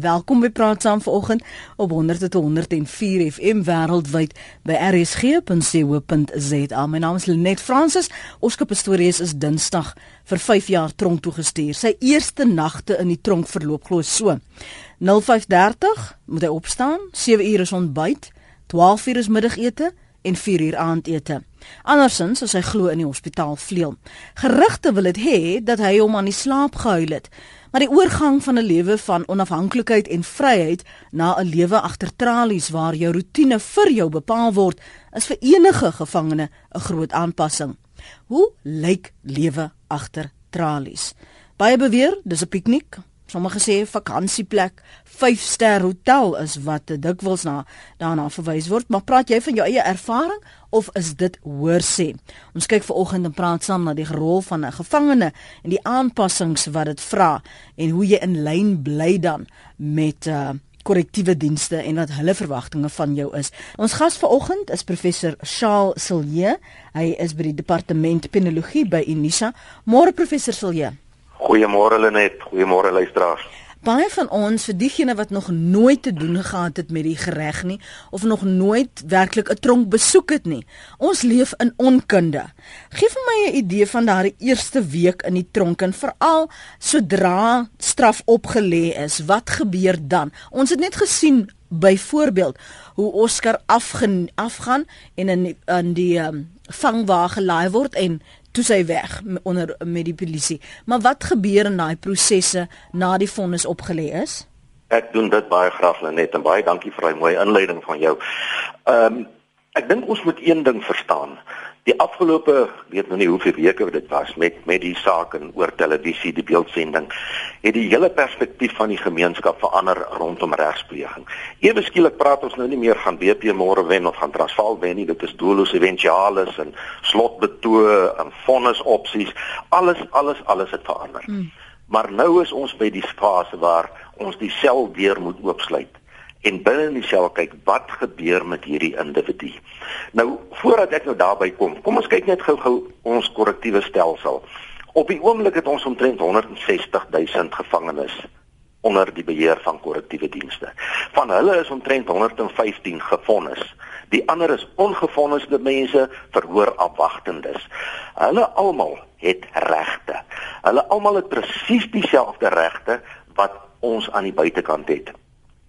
Welkom by Praat Saam vanoggend op 100.104 FM wêreldwyd by rsg.co.za. My naam is Lenet Fransis. Oscar Pistorius is Dinsdag vir 5 jaar tronk toegestuur. Sy eerste nagte in die tronk verloop glo so. 05:30 moet hy opstaan, 7 uur is ontbyt, 12 uur is middagete en 4 uur aandete. Andersins as hy glo in die hospitaal vleuel. Gerugte wil dit hê dat hy hom aan die slaap gehuil het. Maar die oorgang van 'n lewe van onafhanklikheid en vryheid na 'n lewe agter tralies waar jou rotine vir jou bepaal word, is vir enige gevangene 'n groot aanpassing. Hoe lyk lewe agter tralies? Baie beweer dis 'n piknik, Sommige sê vakansieplek, 5-ster hotel is wat dikwels na daarna verwys word, maar praat jy van jou eie ervaring of is dit hoor sê? Ons kyk vanoggend en praat saam na die rol van 'n gevangene en die aanpassings wat dit vra en hoe jy in lyn bly dan met uh korrektiewe dienste en wat hulle verwagtinge van jou is. Ons gas vanoggend is professor Charles Silje. Hy is by die departement penologie by Unisa. Môre professor Silje. Goeiemôre Lenet, goeiemôre luisteraars. Baie van ons, vir diegene wat nog nooit te doen gehad het met die gereg nie of nog nooit werklik 'n tronk besoek het nie. Ons leef in onkunde. Geef vir my 'n idee van daardie eerste week in die tronk en veral sodra straf opgelê is, wat gebeur dan? Ons het net gesien byvoorbeeld hoe Oscar afgen, afgaan en in in die um, vangwa gelaai word en toe sy weg onder met die polisie. Maar wat gebeur in daai prosesse na die vonnis opgelê is? Ek doen dit baie graag net en baie dankie vir daai mooi inleiding van jou. Ehm um, ek dink ons moet een ding verstaan. Die afgelope weet nou nie hoeveel weke dit was met met die saak en oor televisie, die beeldsending, het die hele perspektief van die gemeenskap verander rondom regspleging. Ewe skielik praat ons nou nie meer gaan BP môre wen of gaan Transvaal wen nie, dit is doelloos eventualis en slotbetoë en vonnisopsies. Alles alles alles het verander. Hmm. Maar nou is ons by die fase waar ons die sel weer moet oopsluit en binne in die sel kyk wat gebeur met hierdie individu. Nou voordat ek nou daarby kom, kom ons kyk net gou-gou ons korrektiewe stelsel. Op die oomblik het ons omtrent 160 000 gevangenes onder die beheer van korrektiewe dienste. Van hulle is omtrent 115 gefonnis. Die ander is ongevonniste mense, verhoor afwagtendes. Hulle almal het regte. Hulle almal het presies dieselfde regte wat ons aan die buitekant het.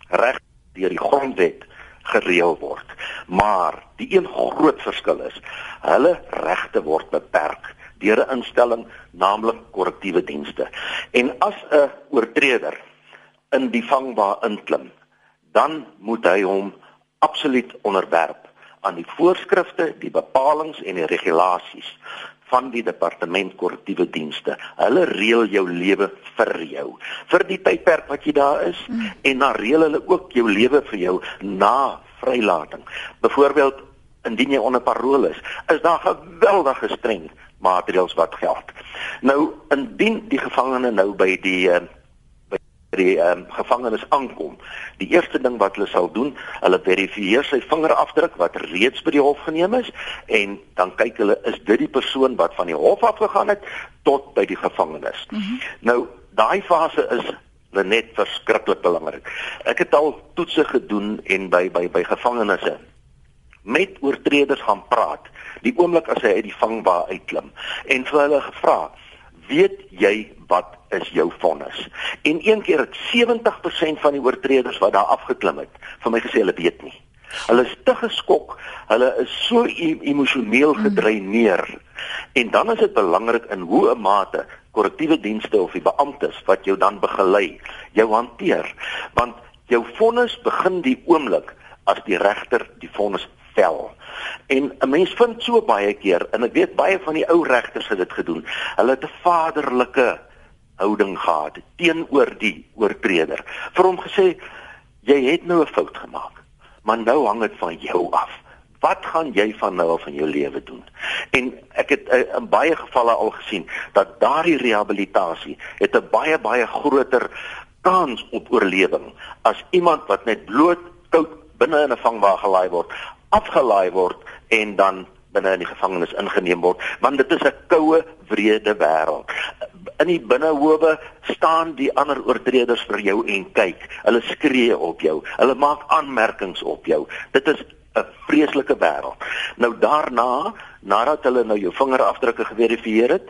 Reg deur die grondwet gereël word. Maar die een groot verskil is, hulle regte word beperk deur 'n instelling, naamlik korrektiewe dienste. En as 'n oortreder in die vangbaar inklim, dan moet hy hom absoluut onderwerp aan die voorskrifte, die bepalinge en die regulasies van die departement korrektiewe dienste. Hulle reël jou lewe vir jou, vir die tydperk wat jy daar is mm. en dan reël hulle ook jou lewe vir jou na vrylating. Byvoorbeeld indien jy onder parole is, is daar geweldige streng maatreëls wat geld. Nou indien die gevangene nou by die uh, die um, gevangenes aankom. Die eerste ding wat hulle sal doen, hulle verifieer sy vingerafdruk wat reeds by die hof geneem is en dan kyk hulle is dit die persoon wat van die hof af gegaan het tot by die gevangenes. Mm -hmm. Nou daai fase is net verskriklik belangrik. Ek het al toetse gedoen en by by by gevangenes met oortreders gaan praat die oomblik as hy uit die vangbaar uitklim en vir hulle gevra weet jy wat is jou vonnis. En een keer het 70% van die oortreders wat daar afgeklim het, vir my gesê hulle weet nie. Hulle is te geskok, hulle is so e emosioneel hmm. gedreineer. En dan is dit belangrik in hoe 'n mate korrektiewe dienste of die beamptes wat jou dan begelei, jou hanteer. Want jou vonnis begin die oomblik as die regter die vonnis vel. En 'n mens vind so baie keer en ek weet baie van die ou regters het dit gedoen. Hulle het 'n vaderlike houding gehad teenoor die oortreder. Vir hom gesê jy het nou 'n fout gemaak, maar nou hang dit van jou af. Wat gaan jy van nou af in jou lewe doen? En ek het uh, in baie gevalle al gesien dat daardie rehabilitasie het 'n baie baie groter kans op oorlewing as iemand wat net bloot koud binne in 'n vangwa gelaai word, afgelaai word en dan binne in die gevangenis ingeneem word want dit is 'n koue wrede wêreld in die binnehowe staan die ander oortreders vir jou en kyk. Hulle skree op jou. Hulle maak aanmerkings op jou. Dit is 'n vreeslike wêreld. Nou daarna, nadat hulle nou jou vingerafdrukke geverifieer het,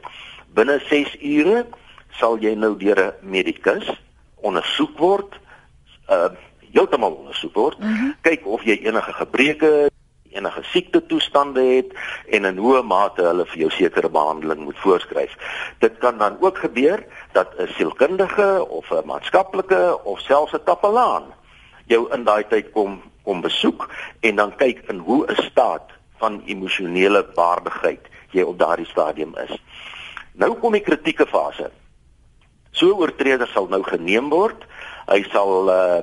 binne 6 ure sal jy nou deur 'n medikus ondersoek word. Uh heeltemal ondersoek word. Mm -hmm. Kyk of jy enige gebreke enige siekte toestande het en in hoe mate hulle vir jou sekere behandeling moet voorskryf. Dit kan dan ook gebeur dat 'n sielkundige of 'n maatskaplike of selfs 'n kapelaan jou in daai tyd kom kom besoek en dan kyk in hoe 'n staat van emosionele waardigheid jy op daardie stadium is. Nou kom die kritieke fase. So oortreder sal nou geneem word. Hy sal uh,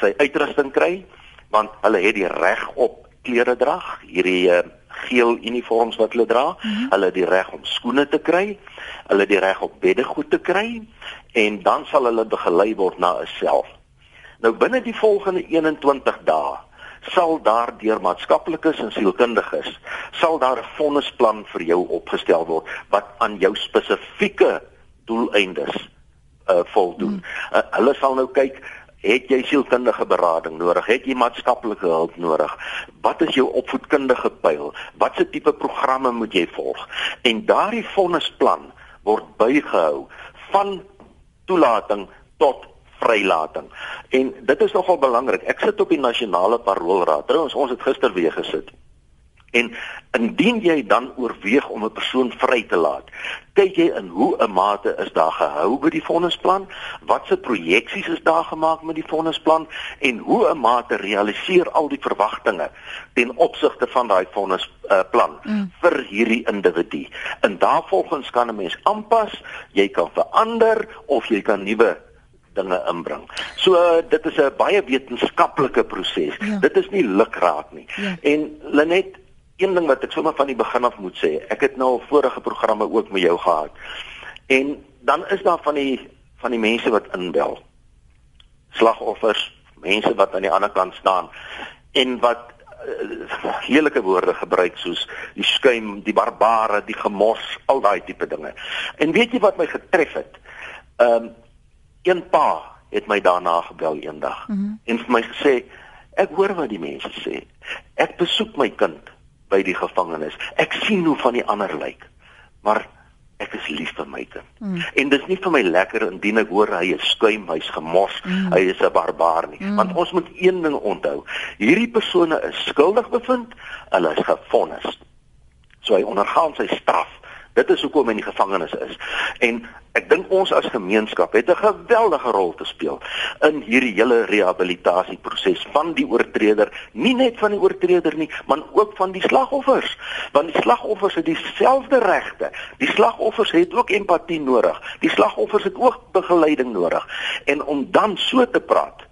sy uitrusting kry want hulle het die reg op klere dra, hierdie uh, geel uniforms wat hulle dra. Mm -hmm. Hulle het die reg om skoene te kry. Hulle het die reg om beddegoed te kry en dan sal hulle begelei word na 'n self. Nou binne die volgende 21 dae sal daar deur maatskaplikes en sielkundiges sal daar 'n fondsplan vir jou opgestel word wat aan jou spesifieke doeleindes uh voldoen. Mm. Uh, hulle sal nou kyk Het jy sielkundige berading nodig? Het jy maatskaplike hulp nodig? Wat is jou opvoedkundige pyl? Watse tipe programme moet jy volg? En daardie vonnisplan word bygehou van toelating tot vrylating. En dit is nogal belangrik. Ek sit op die nasionale paroolraad. Trouwens, ons het gister weer gesit. En indien jy dan oorweeg om 'n persoon vry te laat, kyk jy in hoe 'n mate is daar gehou by die fondsplan, watse projeksies is daar gemaak met die fondsplan en hoe 'n mate realiseer al die verwagtinge ten opsigte van daai fondsplan uh, mm. vir hierdie individu. En daarvolgens kan 'n mens aanpas, jy kan verander of jy kan nuwe dinge inbring. So uh, dit is 'n baie wetenskaplike proses. Ja. Dit is nie lukraak nie. Ja. En Lenet een ding wat ek sommer van die begin af moet sê, ek het nou al vorige programme ook met jou gehad. En dan is daar van die van die mense wat inbel. Slagoffers, mense wat aan die ander kant staan en wat uh, heerlike woorde gebruik soos die skuim, die barbare, die gemors, al daai tipe dinge. En weet jy wat my getref het? Ehm um, een pa het my daarna gebel eendag mm -hmm. en vir my gesê ek hoor wat die mense sê. Ek besoek my kind by die gevangenis. Ek sien hoe van die ander lyk. Maar ek is lief vir my kind. Mm. En dit is nie vir my lekker indien ek hoor hy is skuim, hy's gemors, mm. hy is 'n barbaar nie. Mm. Want ons moet een ding onthou. Hierdie persone is skuldig bevind, hulle is gefonnis. So hy ondergaan sy straf. Dit is hoekom hy in die gevangenis is. En ek dink ons as gemeenskap het 'n geweldige rol te speel in hierdie hele rehabilitasieproses van die oortreder, nie net van die oortreder nie, maar ook van die slagoffers. Want die slagoffers het dieselfde regte. Die slagoffers het ook empatie nodig. Die slagoffers het ook begeleiding nodig. En om dan so te praat,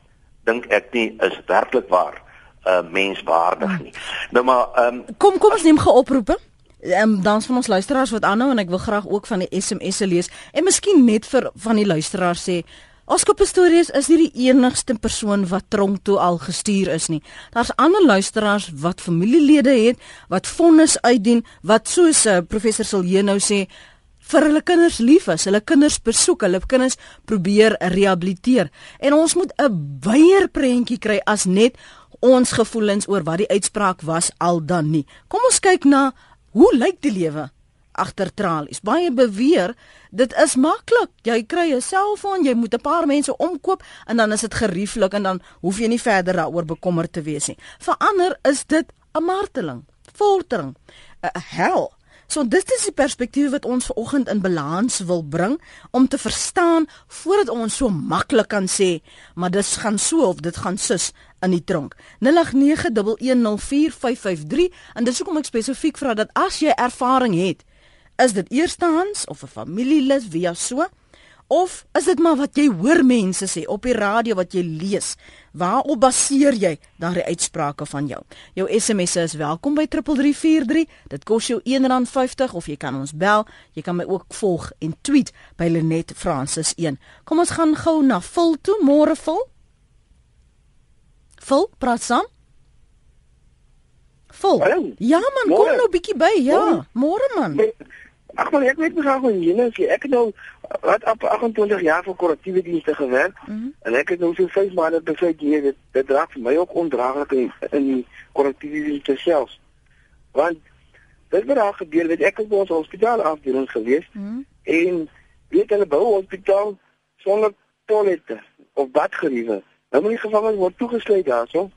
dink ek nie is werklik waar 'n uh, menswaardig nie. Nou maar ehm um, kom kom ons neem geoproepe um, dan van ons luisteraars wat aanhou en ek wil graag ook van die SMS'e lees en miskien net vir van die luisteraars sê Oscar Pistorius is nie die enigste persoon wat tronk toe al gestuur is nie. Daar's ander luisteraars wat familielede het wat vonnis uitdien wat soos uh, professor Silje nou sê vir hulle kinders lief is, hulle kinders besoek, hulle kinders probeer rehabiliteer. En ons moet 'n wyeer prentjie kry as net ons gevoelens oor wat die uitspraak was al dan nie. Kom ons kyk na Hoe lyk die lewe agter tralies? Baie beweer dit is maklik. Jy kry 'n selfoon, jy moet 'n paar mense omkoop en dan is dit gerieflik en dan hoef jy nie verder daaroor bekommerd te wees nie. Vir ander is dit 'n marteling, foltering, 'n hel. So dit is die perspektief wat ons vanoggend in balans wil bring om te verstaan voordat ons so maklik kan sê, maar dit gaan so of dit gaan sus in die tronk. 0891104553 en dis hoekom ek spesifiek vra dat as jy ervaring het, is dit eerstehands of 'n familielid via so Of is dit maar wat jy hoor mense sê op die radio wat jy lees? Waarop baseer jy daardie uitsprake van jou? Jou SMS'e is welkom by 3343. Dit kos jou R1.50 of jy kan ons bel. Jy kan my ook volg en tweet by Lenet Francis 1. Kom ons gaan gou na Vul toe, môre Vul. Vul, praat saam. Vul. Ja man, kom nou bietjie by. Ja, môre man. Ag maar ek weet mos hoe jy nou sê ek het nou wat op 28 jaar vir korrektiewe dienste gewerk mm -hmm. en ek het nou so 5 maande besluit hier dit dit raak vir my ook ondraaglik in in die korrektiewe dienste self. Want dit het raak gebeur weet ek het by ons hospitaal afdeling gewees mm -hmm. en weet hulle bou hospitaal sonder toilette of badgeriewe. Nou moet die gevangenes word toegesluit daarso.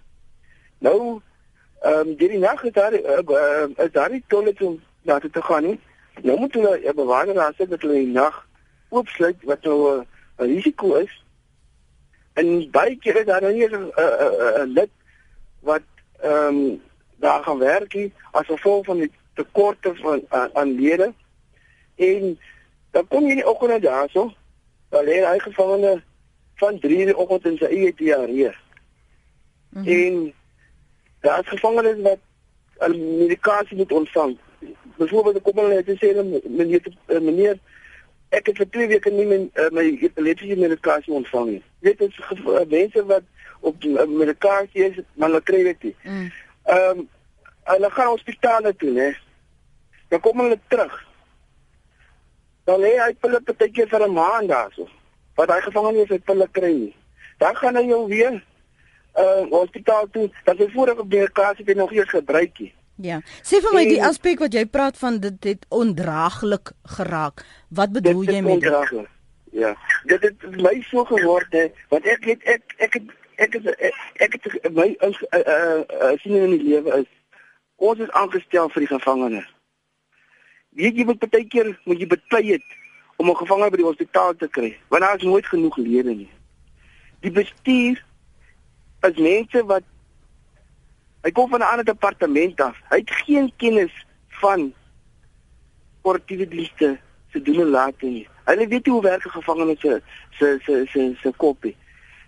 Nou ehm um, die nag het daar uh, uh, is daar nie toilette om na te gaan nie. Nou moet hulle 'n bewaker daar sit dat hulle die nag oopsluit wat nou 'n risiko is. En baie kere daar nou nie 'n lid wat ehm um, daar gaan werk nie as gevolg van die tekorte van aan, aan lede. En dan kom jy nie ook na daarso. Dan lê hy gevangene van 3 die oggend in sy eie diarree. Mm -hmm. En daar is gevangenes wat al medikasie moet ontvang byvoorbeeld kom hulle net sê meneer eh, meneer ek het vir 2 weke nie my uh, my epilepsie medikasie ontvang nie. Dit is uh, mense wat op medikasie is, maar hulle kry dit nie. Mm. Ehm um, hulle gaan hospitale toe, né? Dan kom hulle terug. Dan lê hy pille partykeer vir 'n maand daarso. Wat hy gevang is, hy pille kry nie. Dan gaan hy jou weer uh hospitaal toe, dat hy vorige medikasie nog eers gebruik het. Ja. Sê vir my en, die aspek wat jy praat van dit het ondraaglik geraak. Wat bedoel jy met dit? Ja. Dit het my so geword hè, want ek het ek ek het ek het ek, ek het my uh, uh, uh, sien in die lewe is ons is aangestel vir die gevangenes. Weet jy wat baie keer moet jy bety het om 'n gevangene by die hospitaal te kry, want daar is nooit genoeg lede nie. Die bestuur is mense wat Hy kom van 'n ander departement af. Hy het geen kennis van korrektiewe dienste se doen en laat nie. Hy weet nie hoe werk 'n gevangene se se se se se kopie.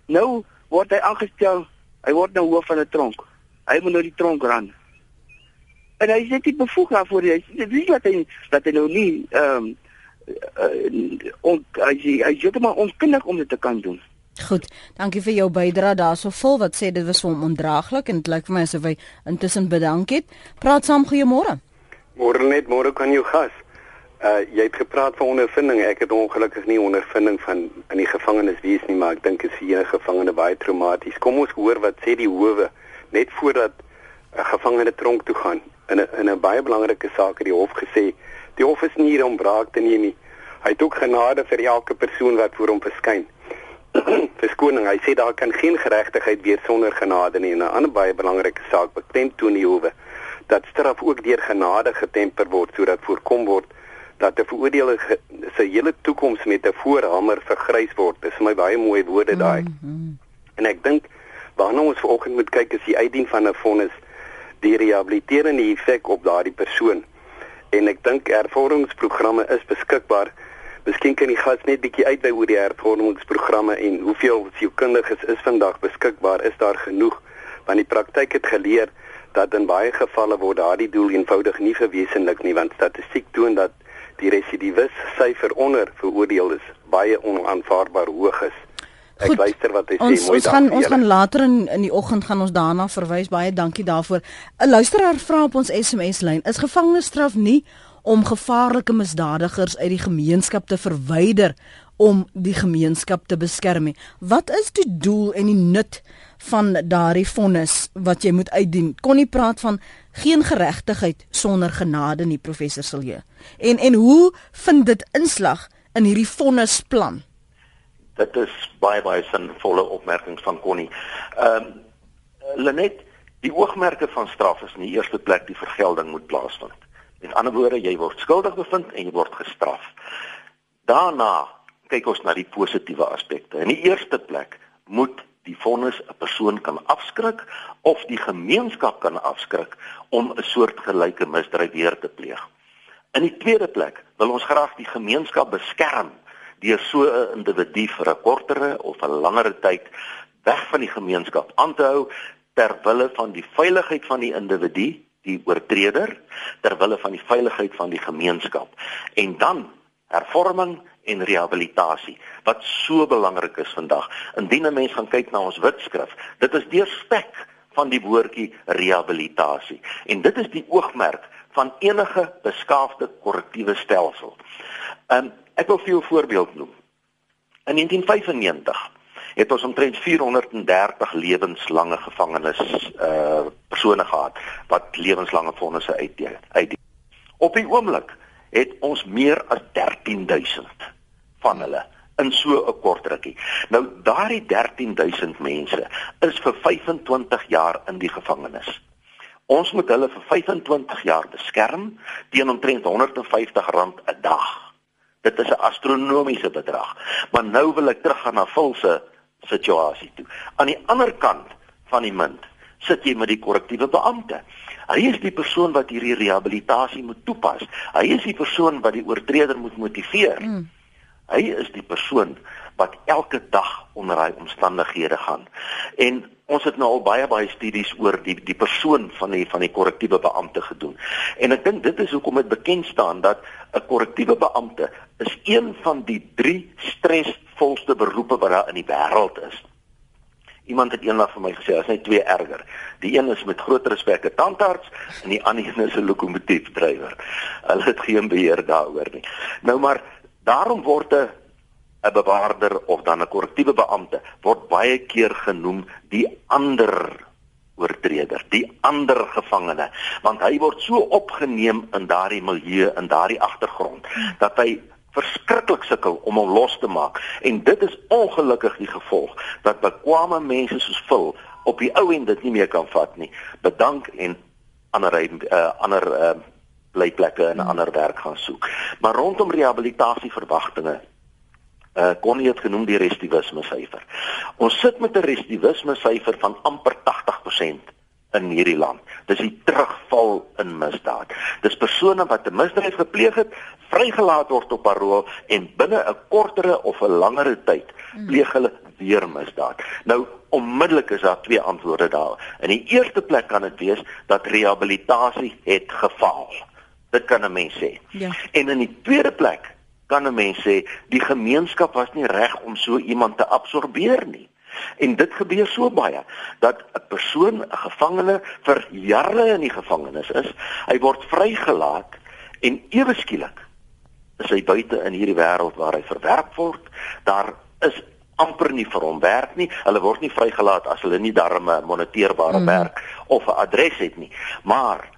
Nou word hy aangestel. Hy word nou hoof van 'n tronk. Hy moet nou die tronk ran. En hy sê dit bevoeg daarvoor hy dit is wat hy dat hy nou nie ehm um, uh, on, hy hy jy het maar onkundig om dit te kan doen. Goed, dankie vir jou bydrae daarso vol wat sê dit was vir hom ondraaglik en dit lyk vir my asof hy intussen bedank het. Praat saam goeiemôre. Môre net, môre kan jou gas. Uh jy het gepraat van ondervinding. Ek het ongelukkig nie ondervinding van in die gevangenis wees nie, maar ek dink is vir enige gevangene baie traumaties. Kom ons hoor wat sê die howe net voordat 'n gevangene tronk toe gaan. In 'n in 'n baie belangrike saak het die hof gesê die hof is nie hier om braak te neem nie. Hy het ook genade vir elke persoon wat voor hom verskyn. Verskoning. Hy sê daar kan geen geregtigheid wees sonder genade nie. 'n Ander baie belangrike saak in die howe dat straf ook deur genade getemper word sodat voorkom word dat 'n veroordeelde se hele toekoms met 'n voorhamer vergrys word. Dis vir my baie mooi woorde daai. Mm -hmm. En ek dink waarna ons vanoggend moet kyk is die uitdien van 'n vonnis die rehabiliterende effek op daardie persoon. En ek dink ervaringsprogramme is beskikbaar Miskien kan die gas net bietjie uitwy oor die hervormingsprogramme en hoeveel sielkundiges is vandag beskikbaar? Is daar genoeg? Want die praktyk het geleer dat in baie gevalle word daardie doel eenvoudig nie verwesenlik nie want statistiek toon dat die residivis syfer onder veroordeeldes baie onaanvaarbaar hoog is. Ek Goed, luister wat hy ons, sê mooi. Ons gaan ons gaan later in in die oggend gaan ons daarna verwys. Baie dankie daarvoor. 'n Luisteraar vra op ons SMS lyn: Is gevangenisstraf nie om gevaarlike misdadigers uit die gemeenskap te verwyder om die gemeenskap te beskerm. Wat is die doel en die nut van daardie vonnis wat jy moet uitdien? Kon nie praat van geen geregtigheid sonder genade nie, professor Silje. En en hoe vind dit inslag in hierdie vonnisplan? Dit is baie baie sinvolle opmerkings van Connie. Ehm um, Lenet, die oogmerke van straf is in die eerste plek die vergelding moet plaasvind. Met ander woorde, jy word skuldig bevind en jy word gestraf. Daarna kyk ons na die positiewe aspekte. In die eerste plek moet die vonnis 'n persoon kan afskrik of die gemeenskap kan afskrik om 'n soortgelyke misdrijf weer te pleeg. In die tweede plek wil ons graag die gemeenskap beskerm deur so 'n individu vir 'n kortere of 'n langere tyd weg van die gemeenskap aan te hou ter wille van die veiligheid van die individu die oortreder ter wille van die veiligheid van die gemeenskap en dan hervorming en rehabilitasie wat so belangrik is vandag. Indien 'n mens gaan kyk na ons wetskrif, dit is deurspek van die woordjie rehabilitasie en dit is die oogmerk van enige beskaafde korrektiewe stelsel. Um ek wil vir jou 'n voorbeeld noem. In 1995 het ons omtrent 430 lewenslange gevangenes uh persone gehad wat lewenslange vonnisse uitdeel. Uit Op die oomblik het ons meer as 13000 van hulle in so 'n kort rukkie. Nou daardie 13000 mense is vir 25 jaar in die gevangenis. Ons moet hulle vir 25 jaar beskerm teen omtrent R150 'n dag. Dit is 'n astronomiese bedrag. Maar nou wil ek teruggaan na Vulse situasie toe. Aan die ander kant van die munt sit jy met die korrektiewe beampte. Hy is die persoon wat hierdie rehabilitasie moet toepas. Hy is die persoon wat die oortreder moet motiveer. Mm. Hy is die persoon wat elke dag onder daai omstandighede gaan. En ons het nou al baie baie studies oor die die persoon van die van die korrektiewe beampte gedoen. En ek dink dit is hoekom dit bekend staan dat 'n korrektiewe beampte is een van die drie stresvolste beroepe wat daar in die wêreld is. Iemand het eendag vir my gesê, as hy twee erger. Die een is met groot respek 'n tandarts en die ander een is 'n lokomotiefdrywer. Hulle het geen beheer daaroor nie. Nou maar daarom word 'n 'n bewaarder of dan 'n korrektiewe beampte word baie keer genoem die ander oortreder, die ander gevangene, want hy word so opgeneem in daardie milieu en daardie agtergrond dat hy verskriklik sukkel om hom los te maak en dit is ongelukkig die gevolg dat bekwame mense soos Phil op die ou end dit nie meer kan vat nie. Bedank en ander uh, ander uh, blyplekke en ander werk gaan soek. Maar rondom rehabilitasie verwagtinge uh kon jy dit genoem die restivisme syfer. Ons sit met 'n restivisme syfer van amper 80% in hierdie land. Dis die terugval in misdaad. Dis persone wat 'n misdrijf gepleeg het, vrygelaat word op parol en binne 'n kortere of 'n langere tyd hmm. pleeg hulle weer misdaad. Nou onmiddellik is daar twee antwoorde daar. In die eerste plek kan dit wees dat rehabilitasie het gefaal. Dit kan 'n mens sê. Ja. En in die tweede plek kan 'n mens sê die gemeenskap was nie reg om so iemand te absorbeer nie. En dit gebeur so baie dat 'n persoon, 'n gevangene vir jare in die gevangenis is, hy word vrygelaat en ewe skielik is hy buite in hierdie wêreld waar hy verwerp word. Daar is amper nie vir hom werk nie. Hulle word nie vrygelaat as hulle nie darme moniteerbare mm. werk of 'n adres het nie. Maar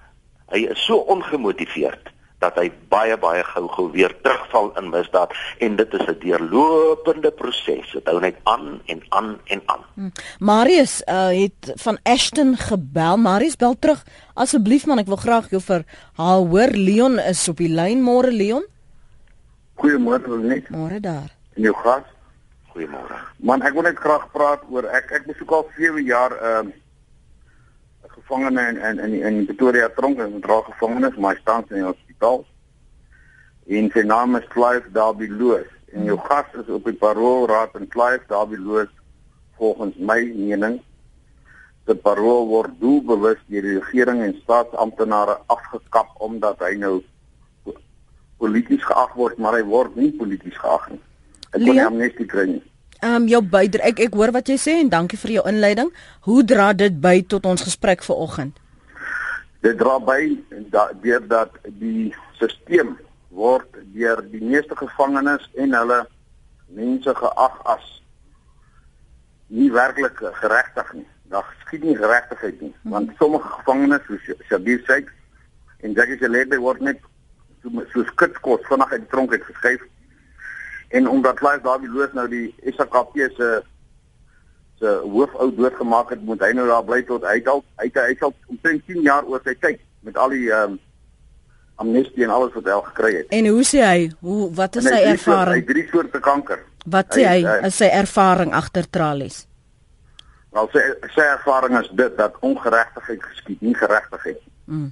hy is so ongemotiveerd dat hy baie baie gou-gou weer terugval in misdaad en dit is 'n deurlopende proses. Dit hou net aan en aan en aan. Hmm. Marius uh, het van Ashton gebel. Marius bel terug. Asseblief man, ek wil graag jou vir haar hoor. Leon is op die lyn. Môre Leon. Goeiemôre net. Môre daar. En jou gas? Goeiemôre. Man, ek wil net graag praat oor ek ek besoek al 7 jaar ehm uh, gevangene in in in, in Pretoria tronk en dra gevangenes, maar staan in die hospitaal. En sy naam is Clive Darby Loos en jou gas is op die paroolraad en Clive Darby Loos volgens my mening die parool word doelbewus deur die regering en staatsamptenare afgekap omdat hy nou polities geag word, maar hy word nie polities geag nie. Ek kon hom net kry nie. Ehm um, jou bydra ek ek hoor wat jy sê en dankie vir jou inleiding. Hoe dra dit by tot ons gesprek vanoggend? Dit dra by deur dat die stelsel word deur die meeste gevangenes en hulle mense geag as nie werklik geregtig nie. Daar skiet nie geregtigheid nie, want mhm. sommige gevangenes soos Shabir sê en Jackie Celebi word net so so skitskot vanaand uit die tronk uit geskuif en omdat Clive Dawie Loos nou die SKP se se hoofou doodgemaak het, moet hy nou daar bly tot hy dalk uit hy sal omtrent 10 jaar oor sy tyd met al die ehm um, amnestie en alles wat hy al gekry het. En hoe sê hy? Hoe wat is sy ervaring? Hy het drie soorte kanker. Wat sê hy? Is sy ervaring agter tralies? Wel sy sy ervaring is dit dat ongeregtigheid geskied, nie geregtigheid nie. Mm.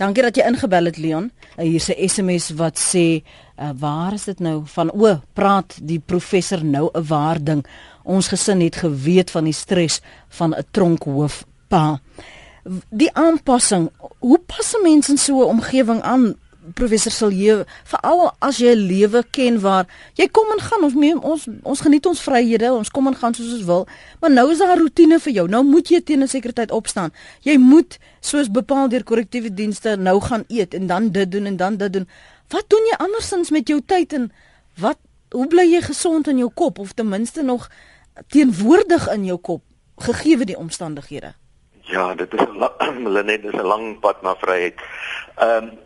Dankie dat jy ingebel het Leon. Uh, Hier's 'n SMS wat sê, uh, "Waar is dit nou van o, praat die professor nou 'n waar ding. Ons gesin het geweet van die stres van 'n tronkhoof pa." Die aanpassing, hoe pas 'n mens in so 'n omgewing aan professor Silje, veral as jy 'n lewe ken waar jy kom en gaan, ons mee, ons ons geniet ons vryhede, ons kom en gaan soos ons wil, maar nou is daar 'n rotine vir jou. Nou moet jy teen 'n sekere tyd opstaan. Jy moet soos bepaal deur korrektiewe dienste nou gaan eet en dan dit doen en dan dit doen. Wat doen jy andersins met jou tyd en wat hoe bly jy gesond in jou kop of ten minste nog teenwoordig in jou kop gegee die omstandighede? Ja, dit is 'n Lenet is 'n lang pad na vryheid. Ehm um,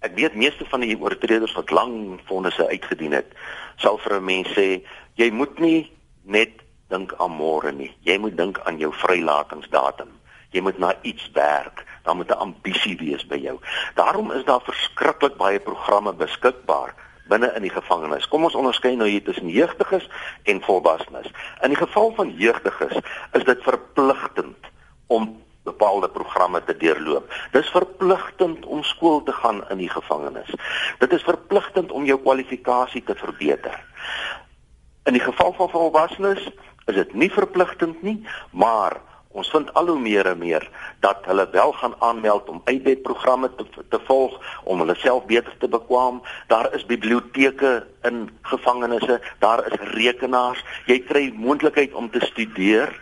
ek weet meeste van die oortreders wat lang vonnisse uitgedien het, sal vir 'n mens sê jy moet nie net dink aan môre nie. Jy moet dink aan jou vrylatingsdatum. Jy moet na iets werk. Daar moet 'n ambisie wees by jou. Daarom is daar verskriklik baie programme beskikbaar binne in die gevangenis. Kom ons onderskei nou hier tussen jeugdiges en volwassenes. In die geval van jeugdiges is dit verpligtend om bepaalde programme te deurloop. Dis verpligtend om skool te gaan in die gevangenis. Dit is verpligtend om jou kwalifikasie te verbeter. In die geval van volwassenes is dit nie verpligtend nie, maar ons vind al hoe meer en meer dat hulle wel gaan aanmeld om uitbedprogramme te te volg om hulle self beter te bekwam. Daar is biblioteke in gevangenisse, daar is rekenaars. Jy kry moontlikheid om te studeer.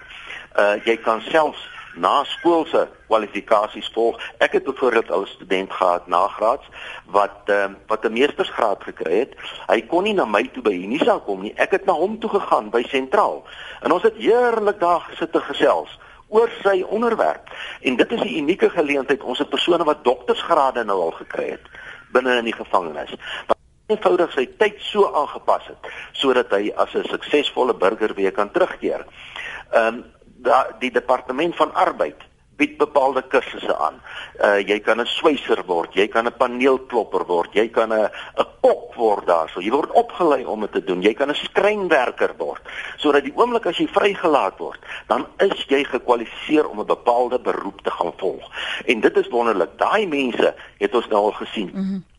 Uh jy kan selfs na skoolse kwalifikasies volg. Ek het byvoorbeeld al 'n student gehad nagraads wat ehm uh, wat 'n meestersgraad gekry het. Hy kon nie na my toe by Unisa kom nie. Ek het na hom toe gegaan by Sentraal. En ons het heerlik daar gesit te gesels oor sy onderwerp. En dit is 'n unieke geleentheid. Ons het persone wat doktorsgrade nou al gekry het binne in die gevangenis. Eenvoudig sy tyd so aangepas het sodat hy as 'n suksesvolle burger weer kan terugkeer. Ehm um, da die departement van arbeid bied bepaalde kursusse aan. Uh jy kan 'n swyser word, jy kan 'n paneelklopper word, jy kan 'n 'n kok word daarso. Jy word opgelei om dit te doen. Jy kan 'n skrynwerker word sodat die oomblik as jy vrygelaat word, dan is jy gekwalifiseer om 'n bepaalde beroep te gaan volg. En dit is wonderlik. Daai mense het ons nou al gesien. Mm -hmm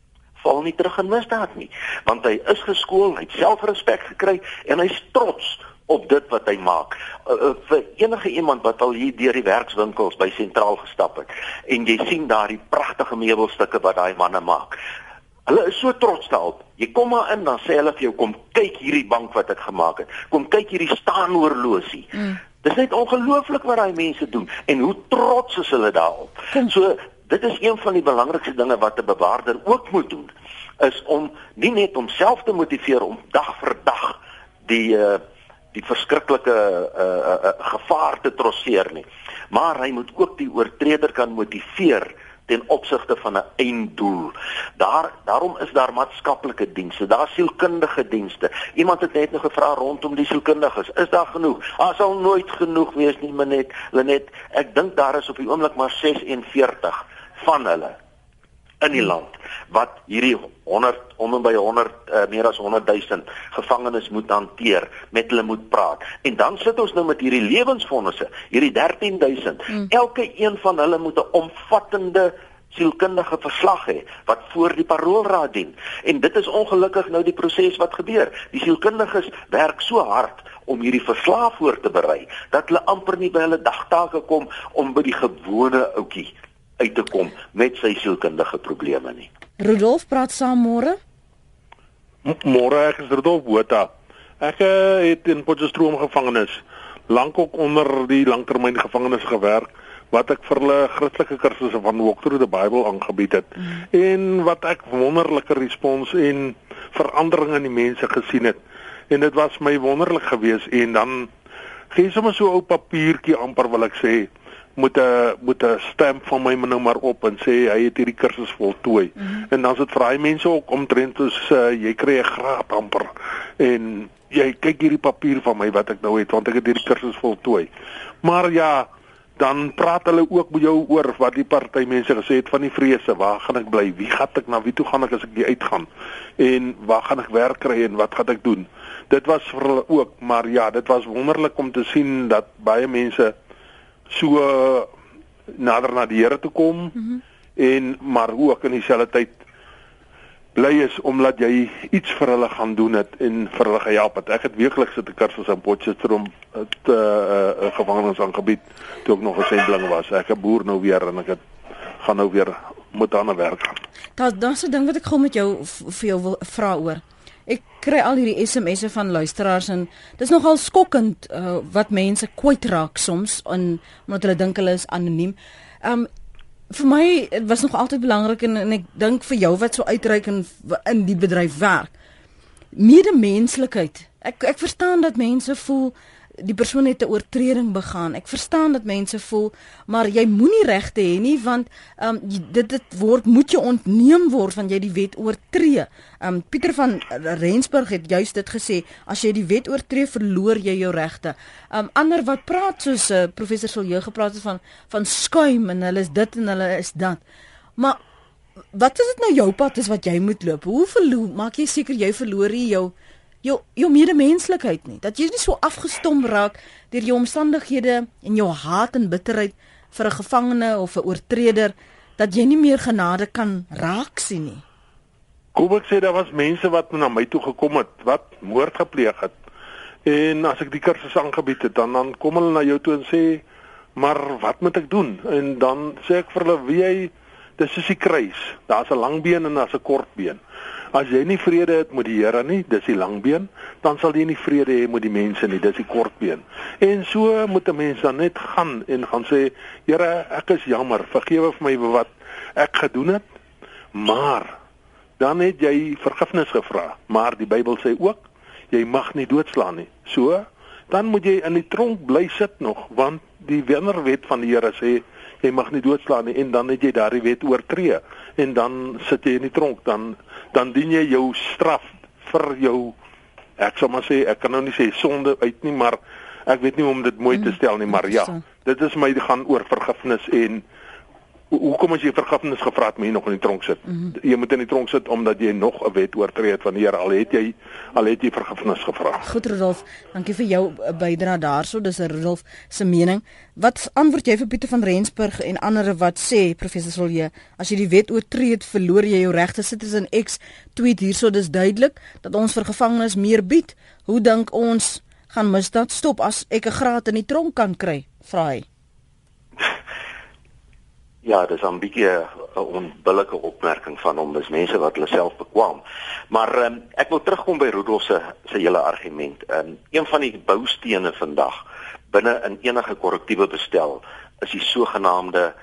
val nie terug in misdaad nie want hy is geskool, hy het selfrespek gekry en hy's trots op dit wat hy maak. Uh, uh, vir enige iemand wat al hier deur die werkswinkels by sentraal gestap het en jy sien daardie pragtige meubelstukke wat daai manne maak. Hulle is so trots daarop. Jy kom maar in dan sê hulle vir jou kom kyk hierdie bank wat ek gemaak het. Kom kyk hierdie staanoorlosie. Mm. Dis net ongelooflik wat daai mense doen en hoe trots is hulle daarop. Kom. So dit is een van die belangrikste dinge wat 'n bewaarder ook moet doen is om nie net homself te motiveer om dag vir dag die uh, die verskriklike uh, uh, uh, gevaar te trotseer nie. Maar hy moet ook die oortreder kan motiveer ten opsigte van 'n einddoel. Daar daarom is daar maatskaplike dienste, daar sielkundige dienste. Iemand het net nog gevra rondom die sielkundiges, is daar genoeg? Daar sal nooit genoeg wees nie, maar net Lenet, ek dink daar is op die oomblik maar 46 van hulle in die land wat hierdie 100 om en by 100 uh, eh, meer as 100 000 gevangenes moet hanteer, met hulle moet praat. En dan sit ons nou met hierdie lewensvonnisse, hierdie 13 000. Hmm. Elke een van hulle moet 'n omvattende sielkundige verslag hê wat voor die paroolraad dien. En dit is ongelukkig nou die proses wat gebeur. Die sielkundiges werk so hard om hierdie verslag voor te berei dat hulle amper nie by hulle dagtake kom om by die gewone ouetjie uit te kom met sy sielkundige probleme nie. Rudolf praat saam môre. Môre ek is Rudolf Botha. Ek uh, het in Potchefstroom gevangenis lank ook onder die langtermyn gevangenes gewerk wat ek vir hulle Christelike kursusse van Walk Through the Bible aangebied het mm. en wat ek wonderlike respons en verandering in die mense gesien het. En dit was my wonderlik geweest en dan gee sommer so 'n ou papiertjie amper wil ek sê moet 'n moet 'n stamp van my nou maar op en sê hy het hierdie kursus voltooi. Mm -hmm. En dan is dit vir hy mense ook omtrent soos uh, jy kry 'n graad amper en jy kyk hierdie papier van my wat ek nou het want ek het hierdie kursus voltooi. Maar ja, dan praat hulle ook met jou oor wat die party mense gesê het van die vrese, waar gaan ek bly? Wie gaan ek na wie toe gaan ek as ek hier uitgaan? En waar gaan ek werk kry en wat gaan ek doen? Dit was vir hulle ook, maar ja, dit was wonderlik om te sien dat baie mense so nader na die Here toe kom mm -hmm. en maar ook in dieselfde tyd bly is omdat jy iets vir hulle gaan doen het en vir hulle gehelp het. Ek het weekliks sit 'n kursus in Potchefstroom te 'n uh, uh, gevangenis aangebied toe ek nog 'n sendling was. Ek 'n boer nou weer en ek het gaan nou weer moet aan 'n werk gaan. Daar daar's 'n ding wat ek gou met jou vir jou wil vra oor. Ek kry al hierdie SMS'e van luisteraars en dis nogal skokkend uh, wat mense kwyt raak soms in omdat hulle dink hulle is anoniem. Um vir my was nog altyd belangrik en, en ek dink vir jou wat so uitreik in in die bedryf werk. Medemenslikheid. Ek ek verstaan dat mense voel die persoon het 'n oortreding begaan. Ek verstaan dat mense voel, maar jy moenie regte hê nie want ehm um, dit dit word moet jy ontneem word van jy die wet oortree. Ehm um, Pieter van Rensburg het juist dit gesê, as jy die wet oortree, verloor jy jou regte. Ehm um, ander wat praat soos uh, professor Silje gepraat het van van skuim en hulle is dit en hulle is dat. Maar wat is dit nou jou pad is wat jy moet loop? Hoe verloor maak jy seker jy verloor jy jou jou jou medemenslikheid nie. Dat jy nie so afgestom raak deur jou omstandighede en jou haat en bitterheid vir 'n gevangene of 'n oortreder dat jy nie meer genade kan raak sien nie. Kom ek sê daar was mense wat na my toe gekom het wat moord gepleeg het. En as ek die kursus aangebied het, dan dan kom hulle na jou toe en sê, "Maar wat moet ek doen?" En dan sê ek vir hulle, "Wie jy dis is die kruis. Daar's 'n lang been en daar's 'n kort been." As jy nie vrede het met die Here nie, dis die langbeen, dan sal jy nie vrede hê met die mense nie, dis die kortbeen. En so moet 'n mens dan net gaan en gaan sê, Here, ek is jammer, vergewe vir my wat ek gedoen het. Maar dan het jy vergifnis gevra, maar die Bybel sê ook jy mag nie doodslaan nie. So, dan moet jy in die tronk bly sit nog, want die wennerwet van die Here sê jy mag nie doodslaan nie en dan het jy daardie wet oortree en dan sit jy in die tronk. Dan dan dien jy jou straf vir jou ek sal maar sê ek kan nou nie sê sonde uit nie maar ek weet nie hoe om dit mooi te mm, stel nie maar ja dit is my gaan oor vergifnis en hoekom as jy vergifnis gevra het, moet jy nog in die tronk sit. Mm -hmm. Jy moet in die tronk sit omdat jy nog 'n wet oortree het van die Here al het jy al het jy vergifnis gevra. Goed Rudolf, dankie vir jou bydrae daarso. Dis 'n Rudolf se mening. Wat antwoord jy vir Pieter van Rensburg en ander wat sê professor Solje, as jy die wet oortree het, verloor jy jou regte. Citizen X tweet hierso dis duidelik dat ons vir gevangenes meer bied. Hoe dink ons gaan misdaad stop as ek 'n graad in die tronk kan kry? Vra hy. Ja, dis 'n bietjie 'n onbillike opmerking van hom. Dis mense wat hulle self bekwam. Maar um, ek wil terugkom by Rudolf se se hele argument. Um, een van die boustene vandag binne in enige korrektiewe bestel is die sogenaamde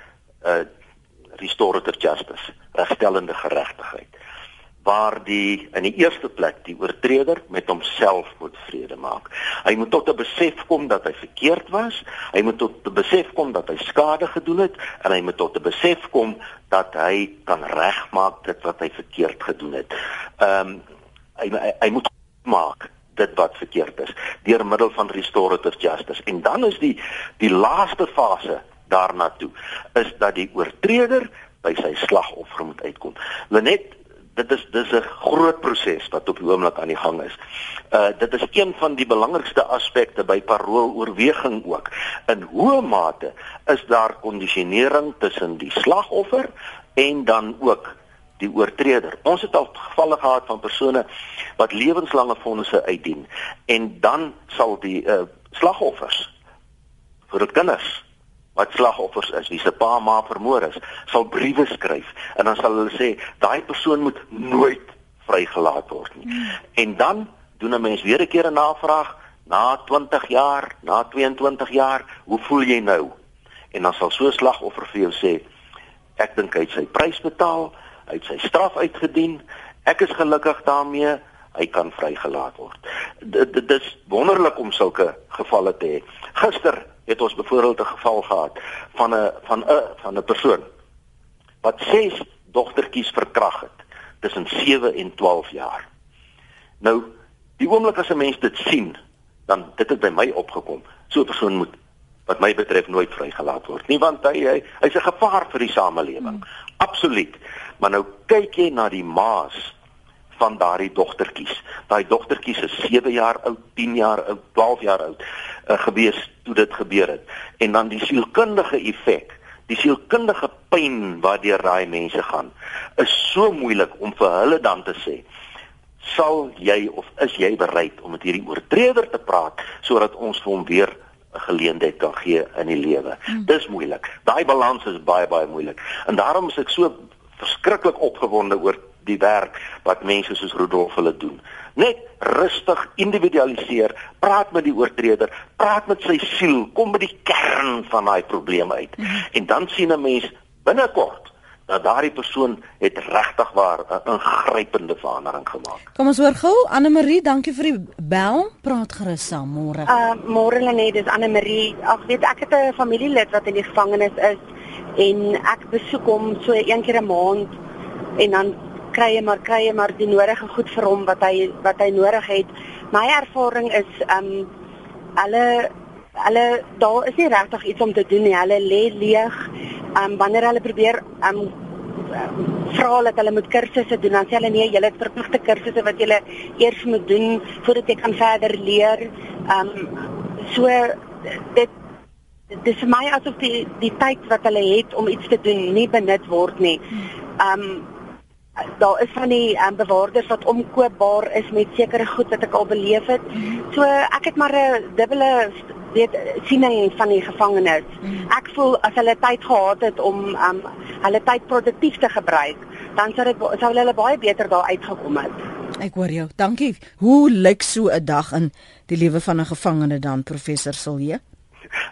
uh restorative justice, regstellende geregtigheid waar die in die eerste plek die oortreder met homself moet vrede maak. Hy moet tot 'n besef kom dat hy verkeerd was, hy moet tot 'n besef kom dat hy skade gedoen het en hy moet tot 'n besef kom dat hy kan regmaak dit wat hy verkeerd gedoen het. Ehm um, hy, hy hy moet maak dit wat verkeerd is deur middel van restorative justice. En dan is die die laaste fase daarna toe is dat die oortreder by sy slagoffer moet uitkom. Lenet dit is dis 'n groot proses wat op die oomblik aan die gang is. Uh dit is een van die belangrikste aspekte by parooloorweging ook. In hoe mate is daar kondisionering tussen die slagoffer en dan ook die oortreder. Ons het al gevalle gehad van persone wat lewenslange fondse uitdien en dan sal die uh slagoffers vir die kinders wat slagoffers is, wie se pa ma vermoor is, sal briewe skryf en dan sal hulle sê daai persoon moet nooit vrygelaat word nie. Hmm. En dan doen 'n mens weer 'n keer 'n navraag na 20 jaar, na 22 jaar, hoe voel jy nou? En dan sal so 'n slagoffer vir jou sê ek dink hy het sy prys betaal, hy het sy straf uitgedien, ek is gelukkig daarmee hy kan vrygelaat word. Dit is wonderlik om sulke gevalle te hê. Gister het ons byvoorbeeld 'n geval gehad van 'n van 'n van 'n persoon wat ses dogtertjies verkrag het tussen 7 en 12 jaar. Nou, die oomblik as 'n mens dit sien, dan dit het by my opgekom. So 'n persoon moet wat my betref nooit vrygelaat word nie want hy hy hy's 'n gevaar vir die samelewing. Hmm. Absoluut. Maar nou kyk jy na die maas van daardie dogtertjies. Daai dogtertjies is 7 jaar oud, 10 jaar oud, 12 jaar oud uh, gewees toe dit gebeur het. En dan die sielkundige effek, die sielkundige pyn waardeur daai mense gaan, is so moeilik om vir hulle dan te sê sal jy of is jy bereid om met hierdie oortreder te praat sodat ons vir hom weer 'n geleentheid kan gee in die lewe. Hmm. Dis moeilik. Daai balans is baie baie moeilik. En daarom is ek so verskriklik opgewonde oor die werk wat mense soos Rudolf hulle doen. Net rustig individualiseer, praat met die oortreder, praat met sy siel, kom by die kern van daai probleem uit. Mm -hmm. En dan sien 'n mens binnekort dat daardie persoon het regtig waar 'n ingrypende verandering gemaak. Kom ons hoor gou Anne Marie, dankie vir die bel. Praat gerus saam môre. Uh môre Lenet, dis Anne Marie. Ag weet ek het 'n familielid wat in die gevangenis is en ek besoek hom so een keer 'n maand en dan kry hy maar kry hy maar die nodige goed vir hom wat hy wat hy nodig het. My ervaring is um alle alle daar is nie regtig iets om te doen nie. Hulle lê leeg. Um wanneer hulle probeer um vra dat hulle moet kursusse doen, dan sê hulle nee, julle het verpligte kursusse wat julle eers moet doen voordat jy kan verder leer. Um so dit dis my asof die die tyd wat hulle het om iets te doen nie benut word nie. Um daar is van die um, bewaarders wat omkoopbaar is met sekere goed wat ek al beleef het. So ek het maar 'n dubbele weet siening van die gevangenes. Ek voel as hulle tyd gehad het om um, hulle tyd produktief te gebruik, dan sou dit sou hulle baie beter daar uitgekom het. Ek hoor jou. Dankie. Hoe lyk so 'n dag in die lewe van 'n gevangene dan, professor Silje?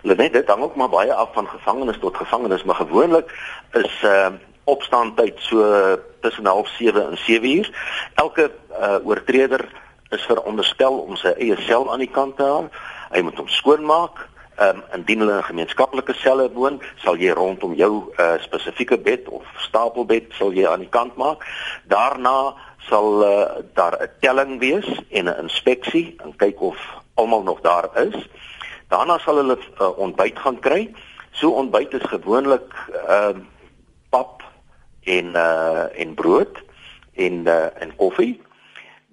Net dit hang ook maar baie af van gevangenes tot gevangenes, maar gewoonlik is ehm uh, opstaan tyd so tussen 07:30 en 7:00. Elke uh, oortreder is veronderstel om sy eie sel aan die kant te hou. Hy moet hom skoonmaak. Ehm um, indien hulle in gemeenskaplike selle woon, sal jy rondom jou uh, spesifieke bed of stapelbed sal jy aan die kant maak. Daarna sal uh, daar 'n telling wees en 'n inspeksie en kyk of almal nog daar is. Daarna sal hulle uh, ontbyt gaan kry. So ontbyt is gewoonlik ehm uh, pap en uh en brood en uh en koffie.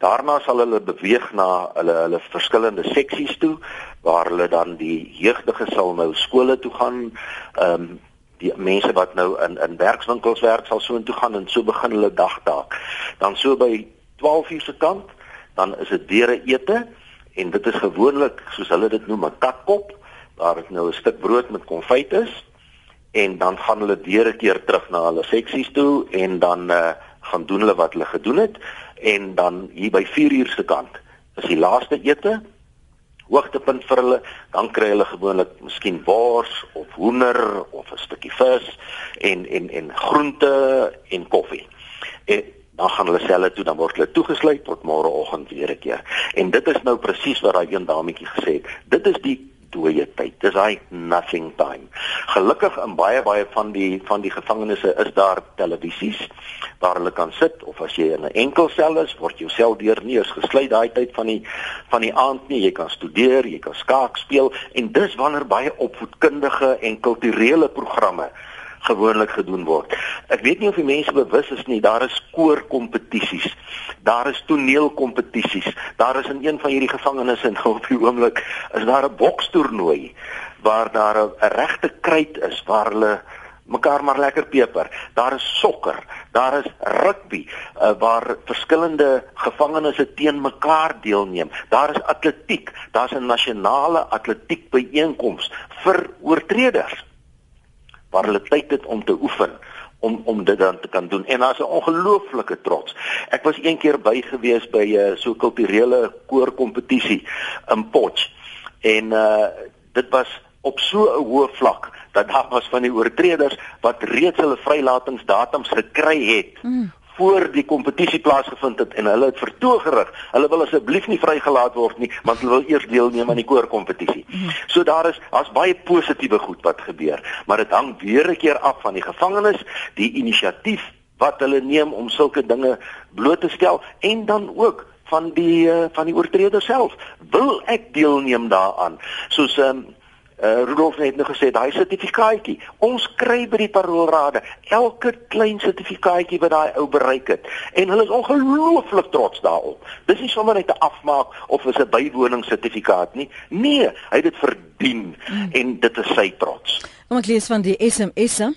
Daarna sal hulle beweeg na hulle hulle verskillende seksies toe waar hulle dan die jeugdige sal nou skole toe gaan. Ehm um, die mense wat nou in in werkswinkels werk sal so intoe gaan en so begin hulle dagtaak. Dan so by 12 uur se kant, dan is dit deure ete en dit is gewoonlik soos hulle dit noem 'n katkop waar dit nou 'n stuk brood met konfyt is en dan gaan hulle deure keer terug na hulle seksies toe en dan uh, gaan doen hulle wat hulle gedoen het en dan hier by 4 uur se kant is die laaste ete hoogtepunt vir hulle dan kry hulle gewoonlik miskien wors of hoender of 'n stukkie vis en en en groente en koffie. En dan gaan hulle selle toe dan word hulle toegesluit tot môreoggend weer 'n keer. En dit is nou presies wat daai een dametjie gesê het. Dit is die dooie tyd. Dis hy nothing time. Gelukkig in baie baie van die van die gevangenisse is daar televisies waar hulle kan sit of as jy in 'n enkel sel is, word jou sel deur nie eens gesluit daai tyd van die van die aand nie. Jy kan studeer, jy kan skaak speel en dis wanneer baie opvoedkundige en kulturele programme gewoonlik gedoen word. Ek weet nie of die mense bewus is nie, daar is koorkompetisies. Daar is toneelkompetisies. Daar is in een van hierdie gevangenes in op die oomblik is daar 'n bokstoernooi waar daar 'n regte kruit is waar hulle mekaar maar lekker peper. Daar is sokker, daar is rugby uh, waar verskillende gevangenes teen mekaar deelneem. Daar is atletiek, daar's 'n nasionale atletiek byeenkoms vir oortreders waar hulle tyd het om te oefen om om dit dan te kan doen. En daar's 'n ongelooflike trots. Ek was een keer by gewees by 'n uh, so kulturele koorkompetisie in Potch. En uh dit was op so 'n hoë vlak dat daar was van die oortreders wat reeds hulle vrylaatingsdatums gekry het mm voor die kompetisie plaasgevind het en hulle het vertoog gerig. Hulle wil asseblief nie vrygelaat word nie, want hulle wil eers deelneem aan die koorkompetisie. So daar is daar's baie positiewe goed wat gebeur, maar dit hang weer 'n keer af van die gevangenes, die inisiatief wat hulle neem om sulke dinge bloot te stel en dan ook van die uh, van die oortreder self. Wil ek deelneem daaraan? Soos ehm um, Uh, Rudolf het nou gesê daai sertifikaatjie. Ons kry by die paroolrade elke klein sertifikaatjie wat daai ou bereik het en hulle is ongelooflik trots daarop. Dis nie sommer net 'n afmaak of is 'n bywoningssertifikaat nie. Nee, hy het dit verdien hmm. en dit is sy trots. Kom ek lees van die SMS'e.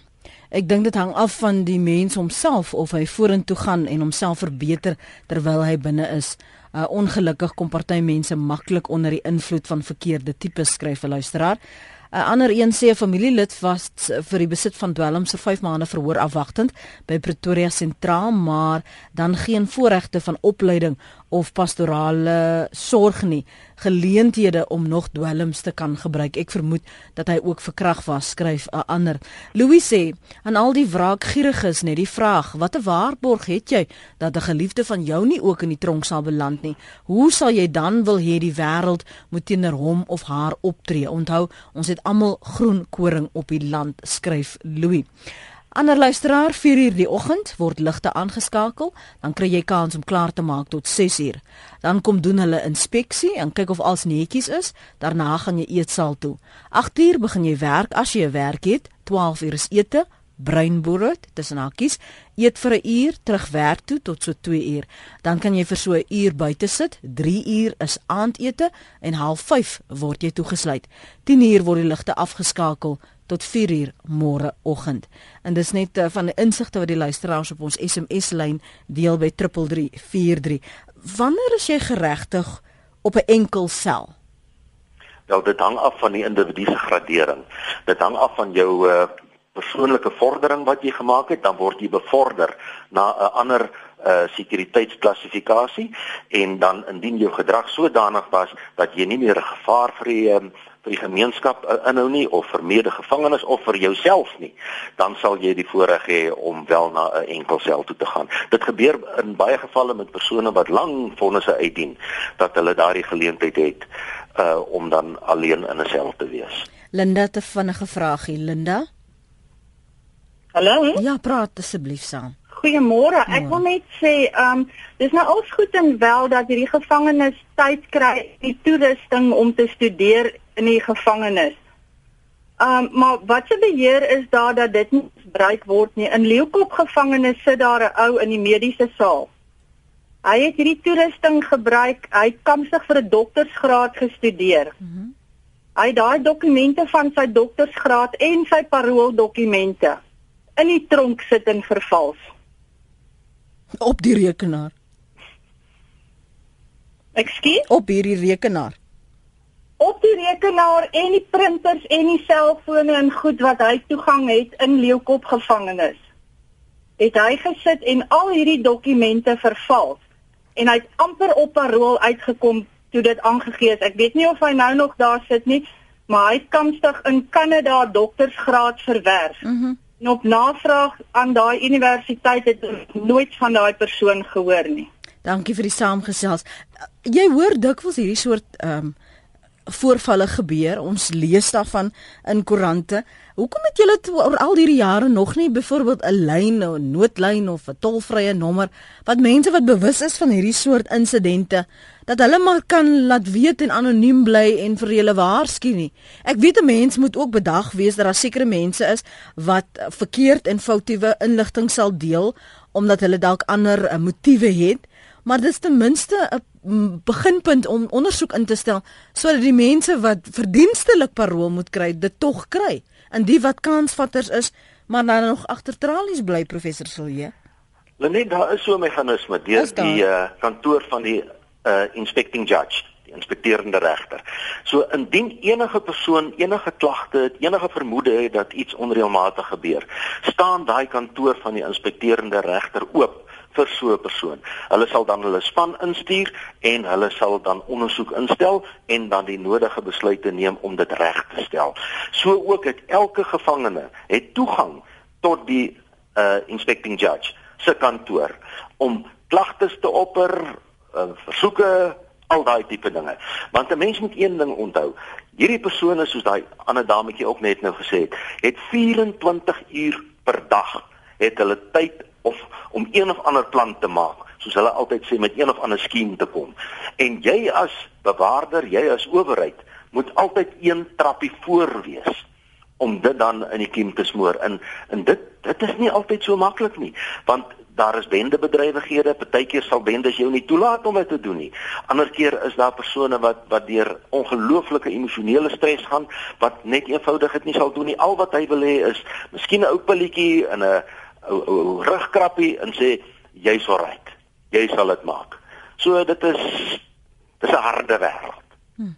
Ek dink dit hang af van die mens homself of hy vorentoe gaan en homself verbeter terwyl hy binne is. Uh, ongelukkig kom party mense maklik onder die invloed van verkeerde tipes skryf 'n luisteraar. 'n Ander een sê 'n familielid was vir die besit van dwelms vir 5 maande verhoor afwagtend by Pretoria Sentraal, maar dan geen voorregte van opleiding of pastorale sorg nie geleenthede om nog dwelms te kan gebruik. Ek vermoed dat hy ook verkrag was, skryf 'n ander. Louis sê, aan al die wraakgieriges net die vraag, watter waarborg het jy dat 'n geliefde van jou nie ook in die tronk sal beland nie? Hoe sal jy dan wil hê die wêreld moet teenoor hom of haar optree? Onthou, ons het almal groen koring op die land, skryf Louis. Ander luisteraar, 4uur die oggend word ligte aangeskakel, dan kry jy kans om klaar te maak tot 6uur. Dan kom doen hulle inspeksie en kyk of alles netjies is, daarna gaan jy eetsaal toe. 8uur begin jy werk as jy 'n werk het, 12uur is ete, breinbrood tussen hakies, eet vir 'n uur, terug werk toe tot so 2 uur. Dan kan jy vir so 'n uur buite sit, 3 uur is aandete en 05:30 word jy toegesluit. 10uur word die ligte afgeskakel tot 4 uur môre oggend. En dis net uh, van die insigte wat die luisteraars op ons SMS lyn deel by 3343. Wanneer is jy geregtig op 'n enkel sel? Wel, dit hang af van die individu se gradering. Dit hang af van jou uh, persoonlike vordering wat jy gemaak het, dan word jy bevorder na 'n ander uh sekuriteitsklassifikasie en dan indien jou gedrag sodanig was dat jy nie meer 'n gevaar vir die um, vir die gemeenskap uh, inhou nie of vir medegevangenes of vir jouself nie, dan sal jy die voorreg hê om wel na 'n enkel sel toe te gaan. Dit gebeur in baie gevalle met persone wat lang vonnisse uitdien dat hulle daardie geleentheid het uh om dan alleen in 'n sel te wees. Linda te vinnige vraagie, Linda. Hallo? Ja, praat asseblief saam. Goeiemôre. Ek wil net sê, ehm, um, dis nou alles goed en wel dat hierdie gevangenes tyd kry die toerusting om te studeer in die gevangenis. Um maar wat se beheer is daar dat dit nie gebruik word nie. In Leeukop gevangenis sit daar 'n ou in die mediese saal. Hy het hierdie toerusting gebruik. Hy het kamsig vir 'n doktorsgraad gestudeer. Mm -hmm. Hy het daai dokumente van sy doktorsgraad en sy parooldokumente in die tronk sit en vervals op die rekenaar. Ekskuus? Op hierdie rekenaar op die rekenaar en die printers en die selfone en goed wat hy toegang het in Leeukop gevangenis. Het hy gesit en al hierdie dokumente vervals en hy het amper op parol uitgekom toe dit aangegee is. Ek weet nie of hy nou nog daar sit nie, maar hy het kamstig in Kanada doktorsgraad verwerf. Mhm. Mm en op navraag aan daai universiteit het nooit van daai persoon gehoor nie. Dankie vir die saamgesels. Jy hoor dikwels hierdie soort ehm um, voorvalle gebeur. Ons lees daarvan in koerante. Hoekom het julle oor al hierdie jare nog nie byvoorbeeld 'n lyn, 'n noodlyn of 'n tolvrye nommer wat mense wat bewus is van hierdie soort insidente dat hulle maar kan laat weet en anoniem bly en vir julle waarsku nie. Ek weet 'n mens moet ook bedag wees dat daar sekere mense is wat verkeerd en foutiewe inligting sal deel omdat hulle dalk ander uh, motiewe het, maar dis ten minste 'n beginpunt om ondersoek in te stel sodat die mense wat verdienstelik parol moet kry dit tog kry en die wat kansvatters is maar dan nog agter tralies bly professor Silje. Lenet daar is so 'n meganisme deur die uh, kantoor van die uh, inspecting judge die inspekteerende regter. So indien enige persoon enige klagte het, enige vermoede het dat iets onreëlmatig gebeur, staan daai kantoor van die inspekteerende regter oop vir so 'n persoon. Hulle sal dan hulle span instuur en hulle sal dan ondersoek instel en dan die nodige besluite neem om dit reg te stel. So ook het elke gevangene het toegang tot die uh inspecting judge se kantoor om klagtes te opper, uh, versoeke, al daai tipe dinge. Want 'n mens moet een ding onthou. Hierdie persone soos daai ander dametjie ook net nou gesê het, het 24 uur per dag het hulle tyd of om een of ander plan te maak, soos hulle altyd sê met een of ander skema te kom. En jy as bewaarder, jy as owerheid, moet altyd een trappie voor wees om dit dan in die kiem te smoor. En en dit dit is nie altyd so maklik nie, want daar is bendebedrywighede, partykeer sal bendes jou nie toelaat om dit te doen nie. Ander keer is daar persone wat wat deur ongelooflike emosionele stres gaan wat net eenvoudig dit nie sal doen nie. Al wat hy wil hê is miskien 'n ou pilletjie en 'n ou ou rugkrappie en sê jy's alright. Jy sal dit maak. So dit is dis 'n harde wêreld. Hmm.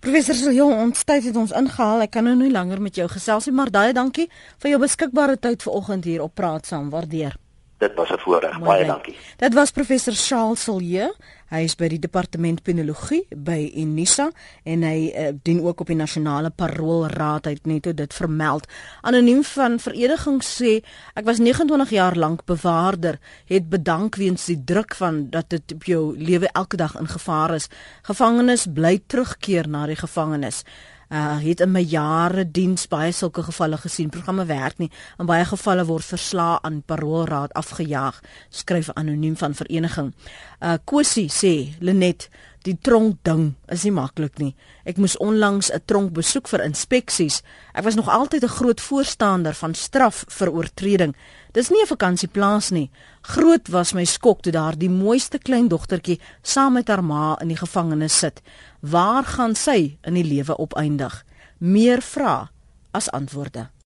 Professor Siljon, ons tyd het ons ingehaal. Ek kan nou nie langer met jou gesels nie, maar baie dankie vir jou beskikbare tyd vanoggend hier op Praat Saam. Waardeer. Dit was 'n voorreg. Baie dankie. Dit was professor Charles Silje. Hy is by die departement penologie by Unisa en hy uh, dien ook op die nasionale paroolraad. Hy het net dit vermeld. Anoniem van vereniging sê ek was 29 jaar lank bewaarder, het bedank weens die druk van dat dit op jou lewe elke dag in gevaar is. Gevangenes bly terugkeer na die gevangenis uh het in my jare diens baie sulke gevalle gesien. Programme werk nie. In baie gevalle word verslae aan paroolraad afgejaag, skryf anoniem van vereniging. Uh Kosie sê Lenet Die tronk ding is nie maklik nie. Ek moes onlangs 'n tronk besoek vir inspeksies. Ek was nog altyd 'n groot voorstander van straf vir oortreding. Dis nie 'n vakansieplaas nie. Groot was my skok toe daar die mooiste klein dogtertjie saam met haar ma in die gevangenis sit. Waar gaan sy in die lewe opeindig? Meer vrae as antwoorde.